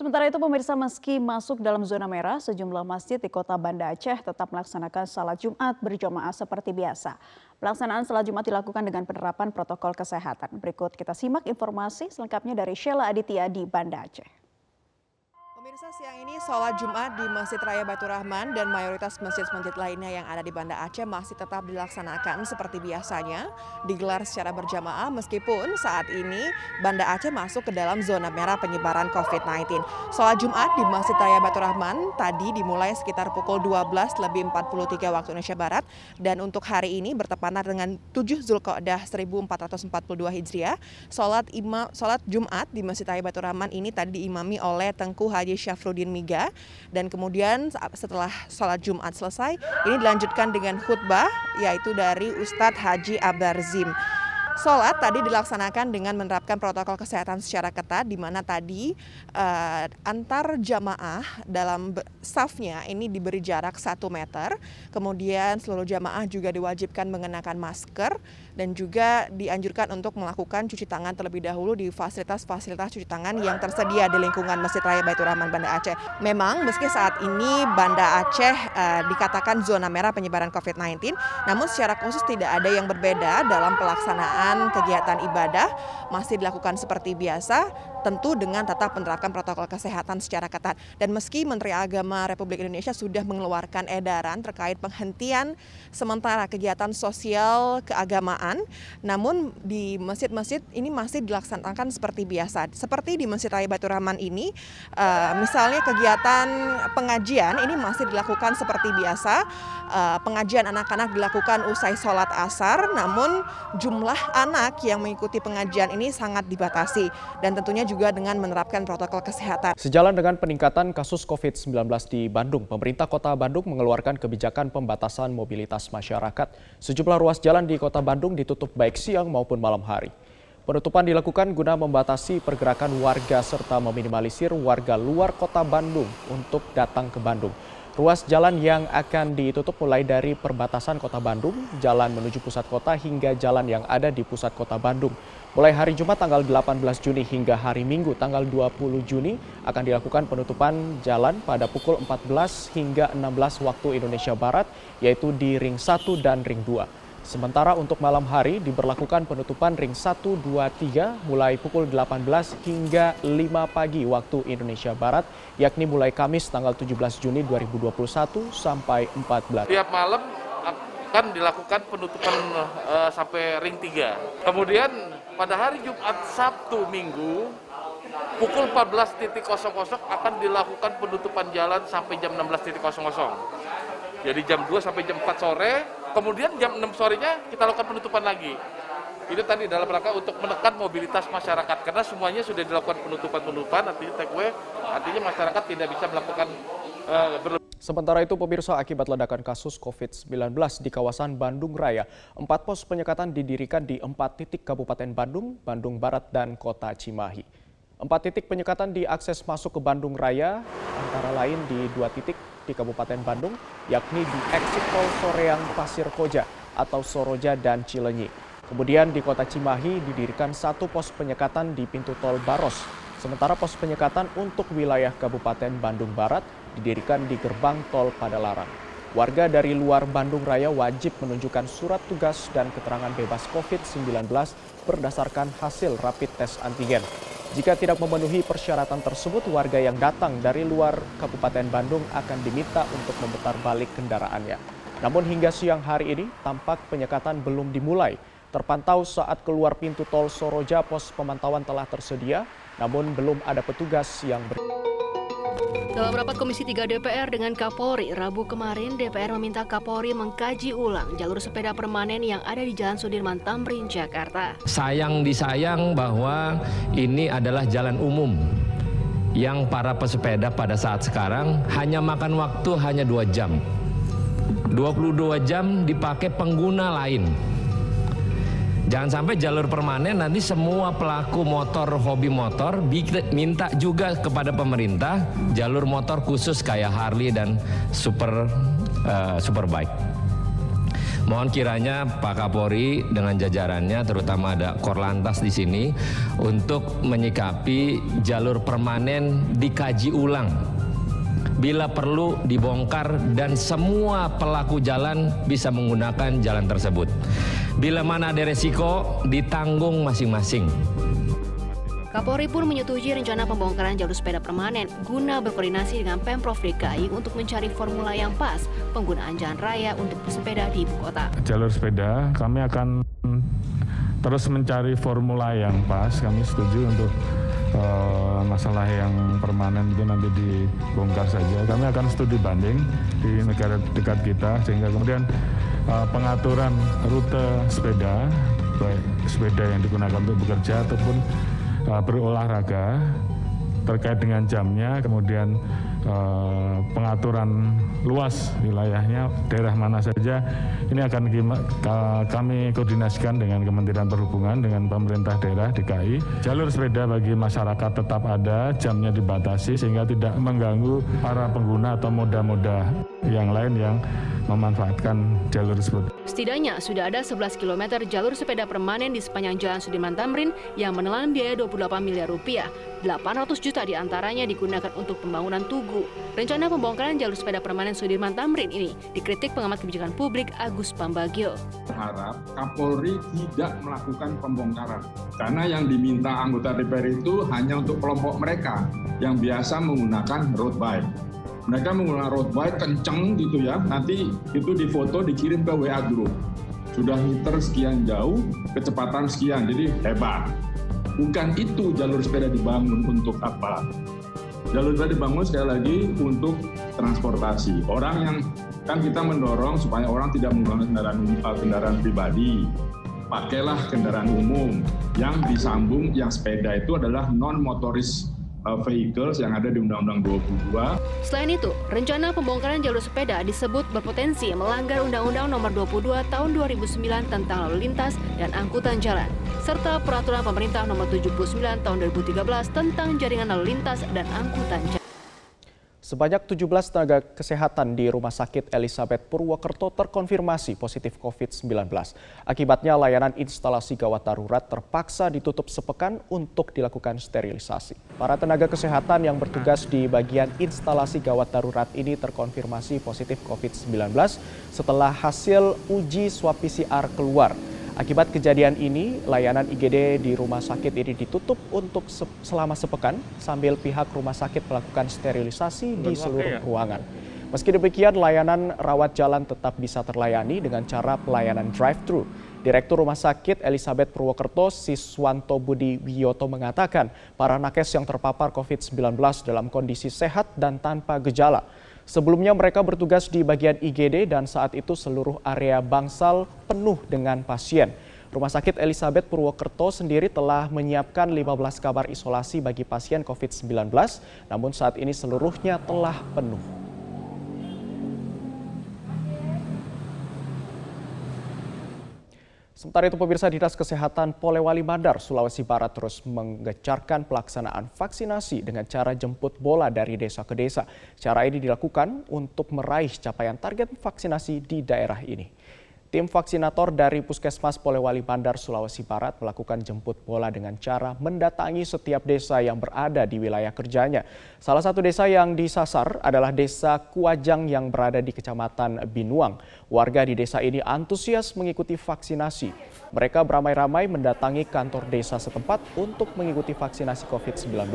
Sementara itu pemirsa meski masuk dalam zona merah, sejumlah masjid di kota Banda Aceh tetap melaksanakan salat Jumat berjamaah seperti biasa. Pelaksanaan salat Jumat dilakukan dengan penerapan protokol kesehatan. Berikut kita simak informasi selengkapnya dari Sheila Aditya di Banda Aceh. Pemirsa siang ini sholat Jumat di Masjid Raya Batu Rahman dan mayoritas masjid-masjid lainnya yang ada di Banda Aceh masih tetap dilaksanakan seperti biasanya, digelar secara berjamaah meskipun saat ini Banda Aceh masuk ke dalam zona merah penyebaran COVID-19. Sholat Jumat di Masjid Raya Batu Rahman tadi dimulai sekitar pukul 12 lebih 43 waktu Indonesia Barat dan untuk hari ini bertepatan dengan 7 Zulqa'dah 1442 Hijriah, sholat, sholat Jumat di Masjid Raya Batu Rahman ini tadi diimami oleh Tengku Haji Syafruddin Miga. Dan kemudian setelah sholat Jumat selesai ini dilanjutkan dengan khutbah yaitu dari Ustadz Haji Abarzim. Sholat tadi dilaksanakan dengan menerapkan protokol kesehatan secara ketat, di mana tadi uh, antar jamaah dalam safnya ini diberi jarak satu meter, kemudian seluruh jamaah juga diwajibkan mengenakan masker dan juga dianjurkan untuk melakukan cuci tangan terlebih dahulu di fasilitas-fasilitas cuci tangan yang tersedia di lingkungan Masjid Raya Baitur Rahman Banda Aceh. Memang meski saat ini Banda Aceh uh, dikatakan zona merah penyebaran COVID-19, namun secara khusus tidak ada yang berbeda dalam pelaksanaan kegiatan ibadah masih dilakukan seperti biasa, tentu dengan tetap menerapkan protokol kesehatan secara ketat. Dan meski Menteri Agama Republik Indonesia sudah mengeluarkan edaran terkait penghentian sementara kegiatan sosial keagamaan, namun di masjid-masjid ini masih dilaksanakan seperti biasa. Seperti di Masjid Raya Batu Rahman ini, uh, misalnya kegiatan pengajian ini masih dilakukan seperti biasa. Uh, pengajian anak-anak dilakukan usai sholat asar, namun jumlah anak yang mengikuti pengajian ini sangat dibatasi dan tentunya juga dengan menerapkan protokol kesehatan. Sejalan dengan peningkatan kasus COVID-19 di Bandung, pemerintah kota Bandung mengeluarkan kebijakan pembatasan mobilitas masyarakat. Sejumlah ruas jalan di kota Bandung ditutup baik siang maupun malam hari. Penutupan dilakukan guna membatasi pergerakan warga serta meminimalisir warga luar kota Bandung untuk datang ke Bandung. Ruas jalan yang akan ditutup mulai dari perbatasan kota Bandung, jalan menuju pusat kota hingga jalan yang ada di pusat kota Bandung. Mulai hari Jumat tanggal 18 Juni hingga hari Minggu tanggal 20 Juni akan dilakukan penutupan jalan pada pukul 14 hingga 16 waktu Indonesia Barat yaitu di ring 1 dan ring 2. Sementara untuk malam hari diberlakukan penutupan ring 1, 2, 3 mulai pukul 18 hingga 5 pagi waktu Indonesia Barat, yakni mulai Kamis tanggal 17 Juni 2021 sampai 14. Tiap malam akan dilakukan penutupan uh, sampai ring 3. Kemudian pada hari Jumat, Sabtu, Minggu pukul 14.00 akan dilakukan penutupan jalan sampai jam 16.00. Jadi jam 2 sampai jam 4 sore kemudian jam 6 sorenya kita lakukan penutupan lagi. Itu tadi dalam rangka untuk menekan mobilitas masyarakat karena semuanya sudah dilakukan penutupan-penutupan artinya take artinya masyarakat tidak bisa melakukan uh, Sementara itu, pemirsa akibat ledakan kasus COVID-19 di kawasan Bandung Raya, empat pos penyekatan didirikan di empat titik Kabupaten Bandung, Bandung Barat, dan Kota Cimahi. Empat titik penyekatan di akses masuk ke Bandung Raya, antara lain di dua titik di Kabupaten Bandung, yakni di eksit tol Soreang Pasir Koja atau Soroja dan Cilenyi. Kemudian di kota Cimahi didirikan satu pos penyekatan di pintu tol Baros. Sementara pos penyekatan untuk wilayah Kabupaten Bandung Barat didirikan di gerbang tol Padalarang. Warga dari luar Bandung Raya wajib menunjukkan surat tugas dan keterangan bebas COVID-19 berdasarkan hasil rapid test antigen. Jika tidak memenuhi persyaratan tersebut, warga yang datang dari luar Kabupaten Bandung akan diminta untuk memutar balik kendaraannya. Namun hingga siang hari ini, tampak penyekatan belum dimulai. Terpantau saat keluar pintu tol Soroja, pos pemantauan telah tersedia, namun belum ada petugas yang ber... Dalam rapat Komisi 3 DPR dengan Kapolri, Rabu kemarin DPR meminta Kapolri mengkaji ulang jalur sepeda permanen yang ada di Jalan Sudirman Tamrin, Jakarta. Sayang disayang bahwa ini adalah jalan umum yang para pesepeda pada saat sekarang hanya makan waktu hanya dua jam. 22 jam dipakai pengguna lain Jangan sampai jalur permanen nanti semua pelaku motor hobi motor minta juga kepada pemerintah jalur motor khusus kayak Harley dan super uh, superbike. Mohon kiranya Pak Kapolri dengan jajarannya terutama ada Korlantas di sini untuk menyikapi jalur permanen dikaji ulang bila perlu dibongkar dan semua pelaku jalan bisa menggunakan jalan tersebut. Bila mana ada resiko ditanggung masing-masing. Kapolri pun menyetujui rencana pembongkaran jalur sepeda permanen guna berkoordinasi dengan Pemprov DKI untuk mencari formula yang pas penggunaan jalan raya untuk bersepeda di ibu kota. Jalur sepeda kami akan terus mencari formula yang pas. Kami setuju untuk uh, masalah yang permanen itu nanti dibongkar saja. Kami akan studi banding di negara dekat kita sehingga kemudian uh, pengaturan rute sepeda baik sepeda yang digunakan untuk bekerja ataupun uh, berolahraga terkait dengan jamnya, kemudian uh, pengaturan luas wilayahnya, daerah mana saja, ini akan kami koordinasikan dengan Kementerian Perhubungan, dengan pemerintah daerah DKI. Jalur sepeda bagi masyarakat tetap ada, jamnya dibatasi sehingga tidak mengganggu para pengguna atau moda-moda yang lain yang memanfaatkan jalur tersebut. Setidaknya sudah ada 11 km jalur sepeda permanen di sepanjang Jalan Sudirman Tamrin yang menelan biaya 28 miliar rupiah. 800 juta di antaranya digunakan untuk pembangunan Tugu. Rencana pembongkaran jalur sepeda permanen Sudirman Tamrin ini dikritik pengamat kebijakan publik Agus Pambagio. Harap Kapolri tidak melakukan pembongkaran karena yang diminta anggota DPR itu hanya untuk kelompok mereka yang biasa menggunakan road bike mereka menggunakan road bike kenceng gitu ya. Nanti itu difoto dikirim ke WA group. Sudah meter sekian jauh kecepatan sekian jadi hebat. Bukan itu jalur sepeda dibangun untuk apa. Jalur sepeda dibangun sekali lagi untuk transportasi. Orang yang kan kita mendorong supaya orang tidak menggunakan kendaraan uh, kendaraan pribadi. Pakailah kendaraan umum. Yang disambung yang sepeda itu adalah non motoris vehicles yang ada di Undang-Undang 22. Selain itu, rencana pembongkaran jalur sepeda disebut berpotensi melanggar Undang-Undang Nomor 22 Tahun 2009 tentang lalu lintas dan angkutan jalan, serta Peraturan Pemerintah Nomor 79 Tahun 2013 tentang jaringan lalu lintas dan angkutan jalan. Sebanyak 17 tenaga kesehatan di Rumah Sakit Elizabeth Purwokerto terkonfirmasi positif COVID-19. Akibatnya layanan instalasi gawat darurat terpaksa ditutup sepekan untuk dilakukan sterilisasi. Para tenaga kesehatan yang bertugas di bagian instalasi gawat darurat ini terkonfirmasi positif COVID-19 setelah hasil uji swab PCR keluar. Akibat kejadian ini, layanan IGD di rumah sakit ini ditutup untuk se selama sepekan sambil pihak rumah sakit melakukan sterilisasi di seluruh ruangan. Meski demikian, layanan rawat jalan tetap bisa terlayani dengan cara pelayanan drive-thru. Direktur Rumah Sakit Elizabeth Purwokerto Siswanto Budi Wiyoto mengatakan para nakes yang terpapar COVID-19 dalam kondisi sehat dan tanpa gejala. Sebelumnya mereka bertugas di bagian IGD dan saat itu seluruh area bangsal penuh dengan pasien. Rumah Sakit Elizabeth Purwokerto sendiri telah menyiapkan 15 kamar isolasi bagi pasien COVID-19, namun saat ini seluruhnya telah penuh. Sementara itu pemirsa Dinas Kesehatan Polewali Mandar, Sulawesi Barat terus mengecarkan pelaksanaan vaksinasi dengan cara jemput bola dari desa ke desa. Cara ini dilakukan untuk meraih capaian target vaksinasi di daerah ini. Tim vaksinator dari Puskesmas Polewali Bandar, Sulawesi Barat melakukan jemput bola dengan cara mendatangi setiap desa yang berada di wilayah kerjanya. Salah satu desa yang disasar adalah desa Kuajang yang berada di Kecamatan Binuang. Warga di desa ini antusias mengikuti vaksinasi. Mereka beramai-ramai mendatangi kantor desa setempat untuk mengikuti vaksinasi COVID-19.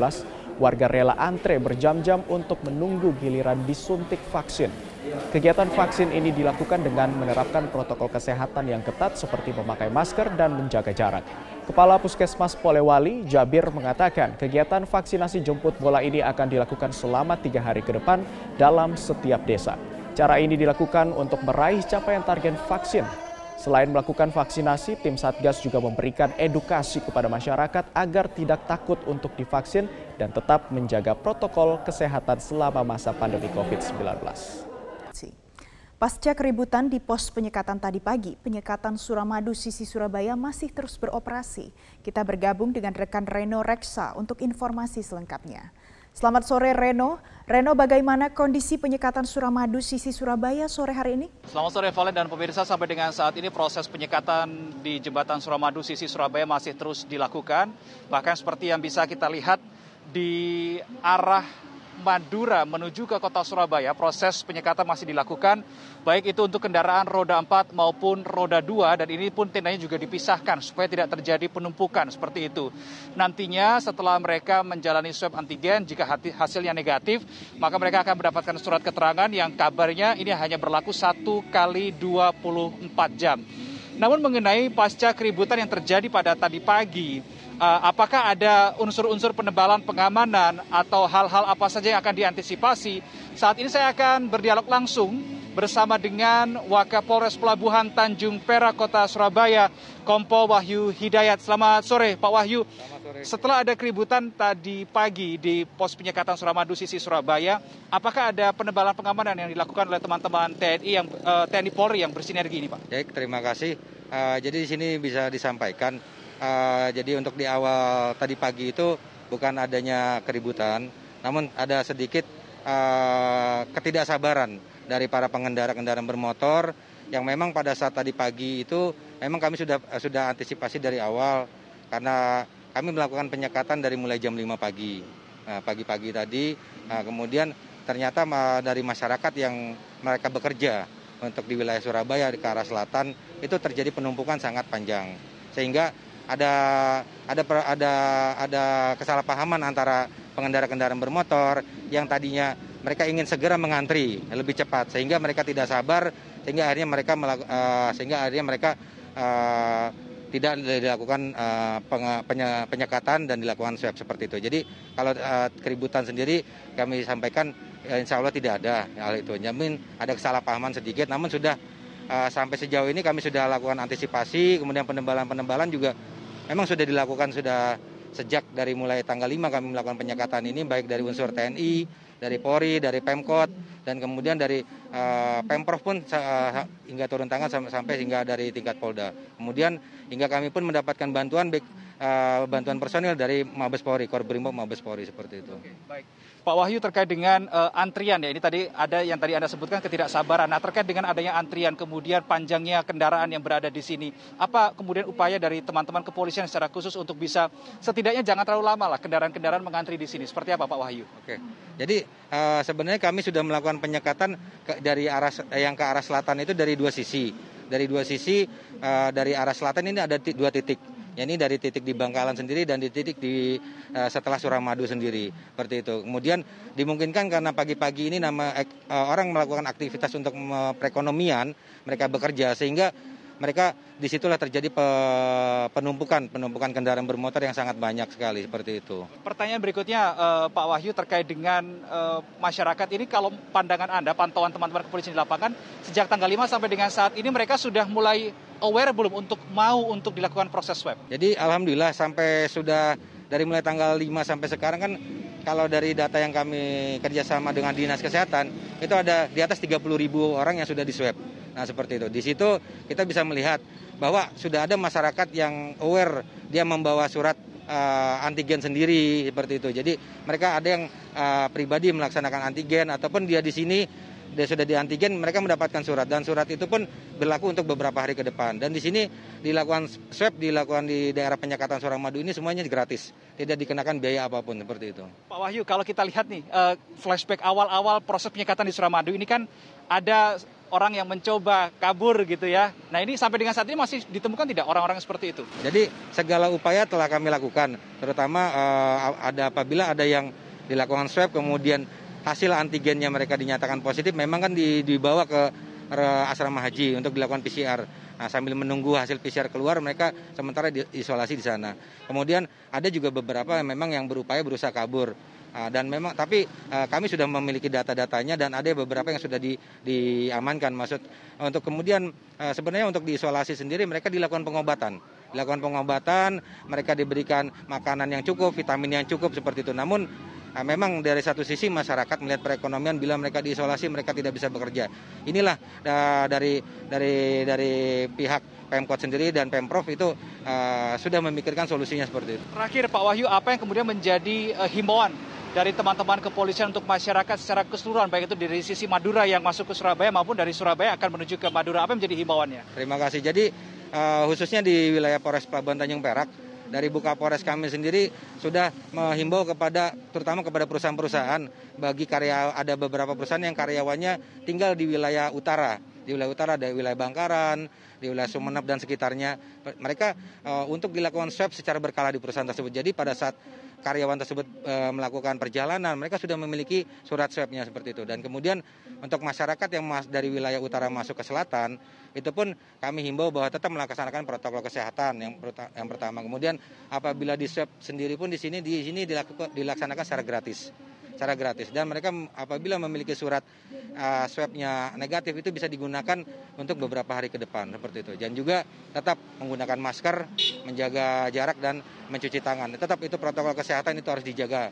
Warga rela antre berjam-jam untuk menunggu giliran disuntik vaksin. Kegiatan vaksin ini dilakukan dengan menerapkan protokol kesehatan yang ketat seperti memakai masker dan menjaga jarak. Kepala Puskesmas Polewali, Jabir, mengatakan kegiatan vaksinasi jemput bola ini akan dilakukan selama tiga hari ke depan dalam setiap desa. Cara ini dilakukan untuk meraih capaian target vaksin. Selain melakukan vaksinasi, tim Satgas juga memberikan edukasi kepada masyarakat agar tidak takut untuk divaksin dan tetap menjaga protokol kesehatan selama masa pandemi COVID-19. Pasca keributan di pos penyekatan tadi pagi, penyekatan Suramadu sisi Surabaya masih terus beroperasi. Kita bergabung dengan rekan Reno Reksa untuk informasi selengkapnya. Selamat sore Reno. Reno, bagaimana kondisi penyekatan Suramadu sisi Surabaya sore hari ini? Selamat sore Valen dan pemirsa. Sampai dengan saat ini proses penyekatan di jembatan Suramadu sisi Surabaya masih terus dilakukan. Bahkan seperti yang bisa kita lihat di arah Madura menuju ke kota Surabaya, proses penyekatan masih dilakukan, baik itu untuk kendaraan roda 4 maupun roda 2, dan ini pun tendanya juga dipisahkan supaya tidak terjadi penumpukan seperti itu. Nantinya setelah mereka menjalani swab antigen, jika hasilnya negatif, maka mereka akan mendapatkan surat keterangan yang kabarnya ini hanya berlaku satu kali 24 jam. Namun mengenai pasca keributan yang terjadi pada tadi pagi, apakah ada unsur-unsur penebalan pengamanan atau hal-hal apa saja yang akan diantisipasi. Saat ini saya akan berdialog langsung bersama dengan Wakapolres Pelabuhan Tanjung Perak Kota Surabaya, Kompol Wahyu Hidayat. Selamat sore Pak Wahyu. Sore. Setelah ada keributan tadi pagi di pos penyekatan Suramadu sisi Surabaya, apakah ada penebalan pengamanan yang dilakukan oleh teman-teman TNI yang uh, TNI Polri yang bersinergi ini, Pak? Baik, terima kasih. Uh, jadi di sini bisa disampaikan jadi untuk di awal tadi pagi itu bukan adanya keributan, namun ada sedikit uh, ketidaksabaran dari para pengendara kendaraan bermotor yang memang pada saat tadi pagi itu memang kami sudah sudah antisipasi dari awal karena kami melakukan penyekatan dari mulai jam 5 pagi. Nah, pagi-pagi tadi, nah, kemudian ternyata dari masyarakat yang mereka bekerja untuk di wilayah Surabaya ke arah selatan itu terjadi penumpukan sangat panjang. Sehingga ada kesalahpahaman antara pengendara kendaraan bermotor yang tadinya mereka ingin segera mengantri lebih cepat sehingga mereka tidak sabar sehingga akhirnya mereka mereka uh, tidak dilakukan uh, penyekatan dan dilakukan swab seperti itu. Jadi kalau keributan sendiri kami sampaikan ya insya Allah tidak ada hal itu. Jamin ada kesalahpahaman sedikit, namun sudah sampai sejauh ini kami sudah lakukan antisipasi, kemudian penembalan-penembalan juga memang sudah dilakukan sudah sejak dari mulai tanggal 5 kami melakukan penyekatan ini baik dari unsur TNI, dari Polri, dari Pemkot dan kemudian dari uh, Pemprov pun uh, hingga turun tangan sampai, hingga dari tingkat Polda. Kemudian hingga kami pun mendapatkan bantuan baik uh, bantuan personil dari Mabes Polri, Korbrimob Mabes Polri seperti itu. Oke, baik. Pak Wahyu terkait dengan uh, antrian ya ini tadi ada yang tadi Anda sebutkan ketidaksabaran. Nah terkait dengan adanya antrian kemudian panjangnya kendaraan yang berada di sini, apa kemudian upaya dari teman-teman kepolisian secara khusus untuk bisa setidaknya jangan terlalu lama lah kendaraan-kendaraan mengantri di sini. Seperti apa Pak Wahyu? Oke, jadi uh, sebenarnya kami sudah melakukan penyekatan ke, dari arah yang ke arah selatan itu dari dua sisi. Dari dua sisi uh, dari arah selatan ini ada dua titik ya ini dari titik di Bangkalan sendiri dan di titik di uh, setelah Suramadu sendiri seperti itu. Kemudian dimungkinkan karena pagi-pagi ini nama uh, orang melakukan aktivitas untuk uh, perekonomian, mereka bekerja sehingga mereka di situlah terjadi penumpukan penumpukan kendaraan bermotor yang sangat banyak sekali seperti itu. Pertanyaan berikutnya uh, Pak Wahyu terkait dengan uh, masyarakat ini kalau pandangan Anda pantauan teman-teman kepolisian di lapangan sejak tanggal 5 sampai dengan saat ini mereka sudah mulai aware belum untuk mau untuk dilakukan proses swab? Jadi alhamdulillah sampai sudah dari mulai tanggal 5 sampai sekarang kan kalau dari data yang kami kerjasama dengan dinas kesehatan itu ada di atas 30 ribu orang yang sudah di swab. Nah seperti itu. Di situ kita bisa melihat bahwa sudah ada masyarakat yang aware dia membawa surat uh, antigen sendiri seperti itu. Jadi mereka ada yang uh, pribadi melaksanakan antigen ataupun dia di sini dia sudah di antigen mereka mendapatkan surat dan surat itu pun berlaku untuk beberapa hari ke depan dan di sini dilakukan swab dilakukan di daerah penyekatan Suramadu ini semuanya gratis tidak dikenakan biaya apa pun seperti itu Pak Wahyu kalau kita lihat nih uh, flashback awal-awal proses penyekatan di Suramadu ini kan ada orang yang mencoba kabur gitu ya. Nah ini sampai dengan saat ini masih ditemukan tidak orang-orang seperti itu? Jadi segala upaya telah kami lakukan, terutama uh, ada apabila ada yang dilakukan swab kemudian hasil antigennya mereka dinyatakan positif memang kan dibawa ke asrama haji untuk dilakukan PCR. Nah, sambil menunggu hasil PCR keluar mereka sementara diisolasi di sana. Kemudian ada juga beberapa yang memang yang berupaya berusaha kabur. Nah, dan memang tapi uh, kami sudah memiliki data-datanya dan ada beberapa yang sudah di, diamankan maksud untuk kemudian uh, sebenarnya untuk diisolasi sendiri mereka dilakukan pengobatan dilakukan pengobatan mereka diberikan makanan yang cukup vitamin yang cukup seperti itu namun memang dari satu sisi masyarakat melihat perekonomian bila mereka diisolasi mereka tidak bisa bekerja. Inilah dari dari dari pihak Pemkot sendiri dan Pemprov itu uh, sudah memikirkan solusinya seperti itu. Terakhir Pak Wahyu, apa yang kemudian menjadi uh, himbauan dari teman-teman kepolisian untuk masyarakat secara keseluruhan baik itu dari sisi Madura yang masuk ke Surabaya maupun dari Surabaya akan menuju ke Madura. Apa yang menjadi himbauannya? Terima kasih. Jadi uh, khususnya di wilayah Polres Pelabuhan Tanjung Perak dari Buka Polres kami sendiri sudah menghimbau kepada terutama kepada perusahaan-perusahaan bagi karya ada beberapa perusahaan yang karyawannya tinggal di wilayah utara di wilayah utara ada wilayah Bangkaran, di wilayah Sumeneb dan sekitarnya. Mereka uh, untuk dilakukan swab secara berkala di perusahaan tersebut. Jadi pada saat karyawan tersebut e, melakukan perjalanan, mereka sudah memiliki surat swabnya seperti itu. Dan kemudian untuk masyarakat yang mas, dari wilayah utara masuk ke selatan, itu pun kami himbau bahwa tetap melaksanakan protokol kesehatan yang, yang pertama. Kemudian apabila di swab sendiri pun di sini di sini dilakukan, dilaksanakan secara gratis secara gratis. Dan mereka apabila memiliki surat uh, swabnya negatif itu bisa digunakan untuk beberapa hari ke depan seperti itu. Dan juga tetap menggunakan masker menjaga jarak dan mencuci tangan. Tetap itu protokol kesehatan itu harus dijaga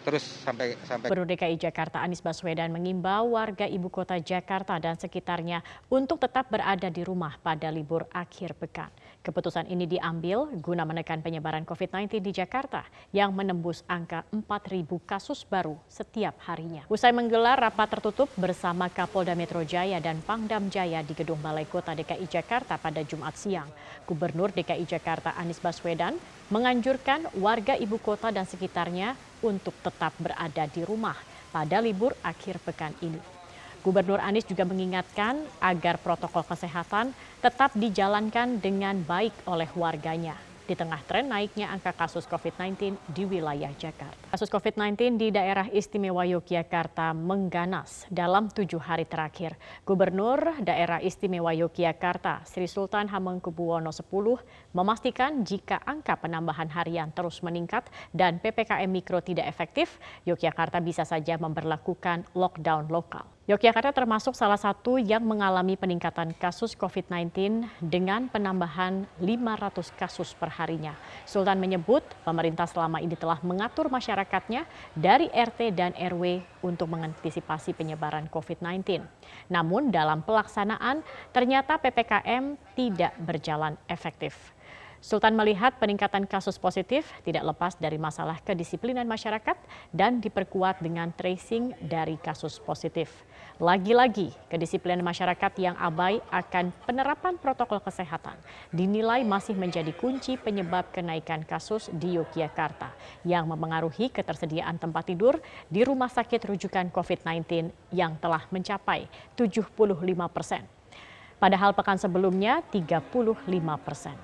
terus sampai sampai Gubernur DKI Jakarta Anies Baswedan mengimbau warga ibu kota Jakarta dan sekitarnya untuk tetap berada di rumah pada libur akhir pekan. Keputusan ini diambil guna menekan penyebaran COVID-19 di Jakarta yang menembus angka 4.000 kasus baru setiap harinya. Usai menggelar rapat tertutup bersama Kapolda Metro Jaya dan Pangdam Jaya di Gedung Balai Kota DKI Jakarta pada Jumat siang, Gubernur DKI Jakarta Anies Baswedan menganjurkan warga ibu kota dan sekitarnya untuk tetap berada di rumah pada libur akhir pekan ini. Gubernur Anies juga mengingatkan agar protokol kesehatan tetap dijalankan dengan baik oleh warganya di tengah tren naiknya angka kasus COVID-19 di wilayah Jakarta. Kasus COVID-19 di daerah istimewa Yogyakarta mengganas dalam tujuh hari terakhir. Gubernur daerah istimewa Yogyakarta Sri Sultan Hamengkubuwono X memastikan jika angka penambahan harian terus meningkat dan PPKM Mikro tidak efektif, Yogyakarta bisa saja memperlakukan lockdown lokal. Yogyakarta termasuk salah satu yang mengalami peningkatan kasus COVID-19 dengan penambahan 500 kasus per harinya. Sultan menyebut pemerintah selama ini telah mengatur masyarakatnya dari RT dan RW untuk mengantisipasi penyebaran COVID-19. Namun dalam pelaksanaan ternyata PPKM tidak berjalan efektif. Sultan melihat peningkatan kasus positif tidak lepas dari masalah kedisiplinan masyarakat dan diperkuat dengan tracing dari kasus positif. Lagi-lagi, kedisiplinan masyarakat yang abai akan penerapan protokol kesehatan dinilai masih menjadi kunci penyebab kenaikan kasus di Yogyakarta yang mempengaruhi ketersediaan tempat tidur di rumah sakit rujukan COVID-19 yang telah mencapai 75 persen. Padahal pekan sebelumnya 35 persen.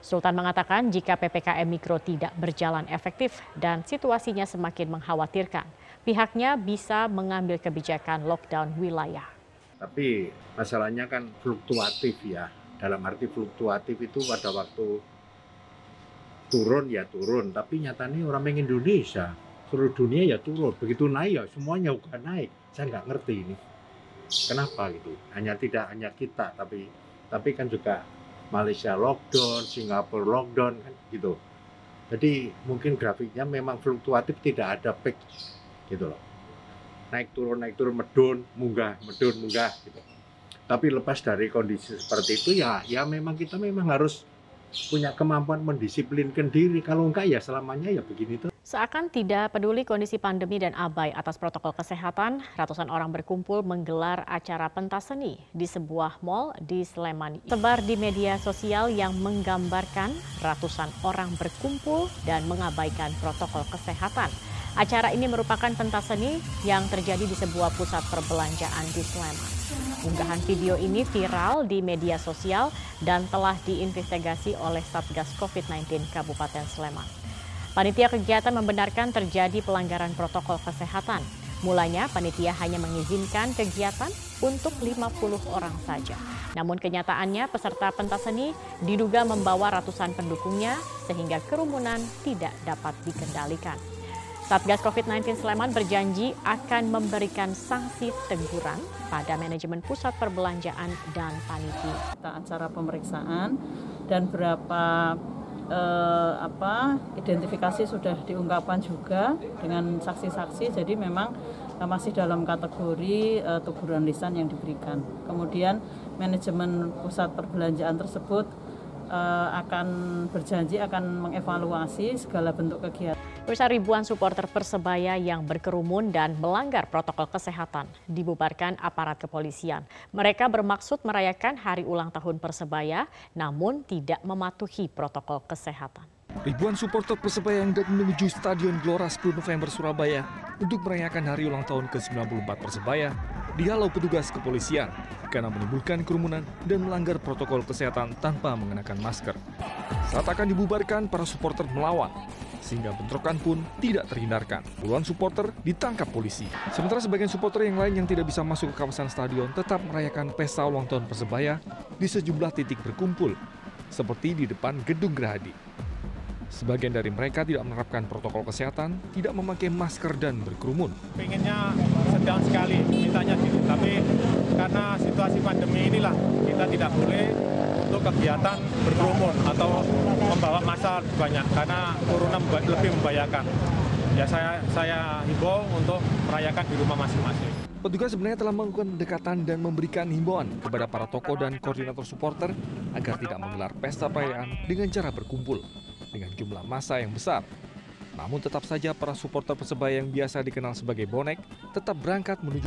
Sultan mengatakan jika PPKM Mikro tidak berjalan efektif dan situasinya semakin mengkhawatirkan, pihaknya bisa mengambil kebijakan lockdown wilayah. Tapi masalahnya kan fluktuatif ya. Dalam arti fluktuatif itu pada waktu turun ya turun, tapi nyatanya orang Indonesia, seluruh dunia ya turun. Begitu naik ya semuanya juga naik. Saya nggak ngerti ini. Kenapa gitu? Hanya tidak hanya kita, tapi tapi kan juga Malaysia lockdown, Singapura lockdown kan gitu. Jadi mungkin grafiknya memang fluktuatif tidak ada peak gitu loh. Naik turun naik turun medun, munggah, medun, munggah gitu. Tapi lepas dari kondisi seperti itu ya ya memang kita memang harus punya kemampuan mendisiplinkan diri. Kalau enggak ya selamanya ya begini tuh. Seakan tidak peduli kondisi pandemi dan abai atas protokol kesehatan, ratusan orang berkumpul menggelar acara pentas seni di sebuah mal di Sleman. Sebar di media sosial yang menggambarkan ratusan orang berkumpul dan mengabaikan protokol kesehatan. Acara ini merupakan pentas seni yang terjadi di sebuah pusat perbelanjaan di Sleman. Unggahan video ini viral di media sosial dan telah diinvestigasi oleh Satgas COVID-19 Kabupaten Sleman. Panitia kegiatan membenarkan terjadi pelanggaran protokol kesehatan. Mulanya panitia hanya mengizinkan kegiatan untuk 50 orang saja. Namun kenyataannya peserta pentas seni diduga membawa ratusan pendukungnya sehingga kerumunan tidak dapat dikendalikan. Satgas COVID-19 Sleman berjanji akan memberikan sanksi teguran pada manajemen pusat perbelanjaan dan panitia. Acara pemeriksaan dan berapa eh, apa identifikasi sudah diungkapkan juga dengan saksi-saksi. Jadi memang eh, masih dalam kategori eh, teguran lisan yang diberikan. Kemudian manajemen pusat perbelanjaan tersebut eh, akan berjanji akan mengevaluasi segala bentuk kegiatan Pemirsa ribuan supporter Persebaya yang berkerumun dan melanggar protokol kesehatan dibubarkan aparat kepolisian. Mereka bermaksud merayakan hari ulang tahun Persebaya namun tidak mematuhi protokol kesehatan. Ribuan supporter Persebaya yang hendak menuju Stadion Gelora 10 November Surabaya untuk merayakan hari ulang tahun ke-94 Persebaya dihalau petugas kepolisian karena menimbulkan kerumunan dan melanggar protokol kesehatan tanpa mengenakan masker. Saat akan dibubarkan, para supporter melawan sehingga bentrokan pun tidak terhindarkan. Puluhan supporter ditangkap polisi. Sementara sebagian supporter yang lain yang tidak bisa masuk ke kawasan stadion tetap merayakan pesta ulang tahun Persebaya di sejumlah titik berkumpul, seperti di depan Gedung Gerahadi. Sebagian dari mereka tidak menerapkan protokol kesehatan, tidak memakai masker dan berkerumun. Pengennya sedang sekali, mintanya gitu. Tapi karena situasi pandemi inilah, kita tidak boleh untuk kegiatan berkerumun atau membawa masa banyak karena corona lebih membahayakan. Ya saya saya himbau untuk merayakan di rumah masing-masing. Petugas sebenarnya telah melakukan pendekatan dan memberikan himbauan kepada para tokoh dan koordinator supporter agar tidak menggelar pesta perayaan dengan cara berkumpul dengan jumlah massa yang besar. Namun tetap saja para supporter Persebaya yang biasa dikenal sebagai bonek tetap berangkat menuju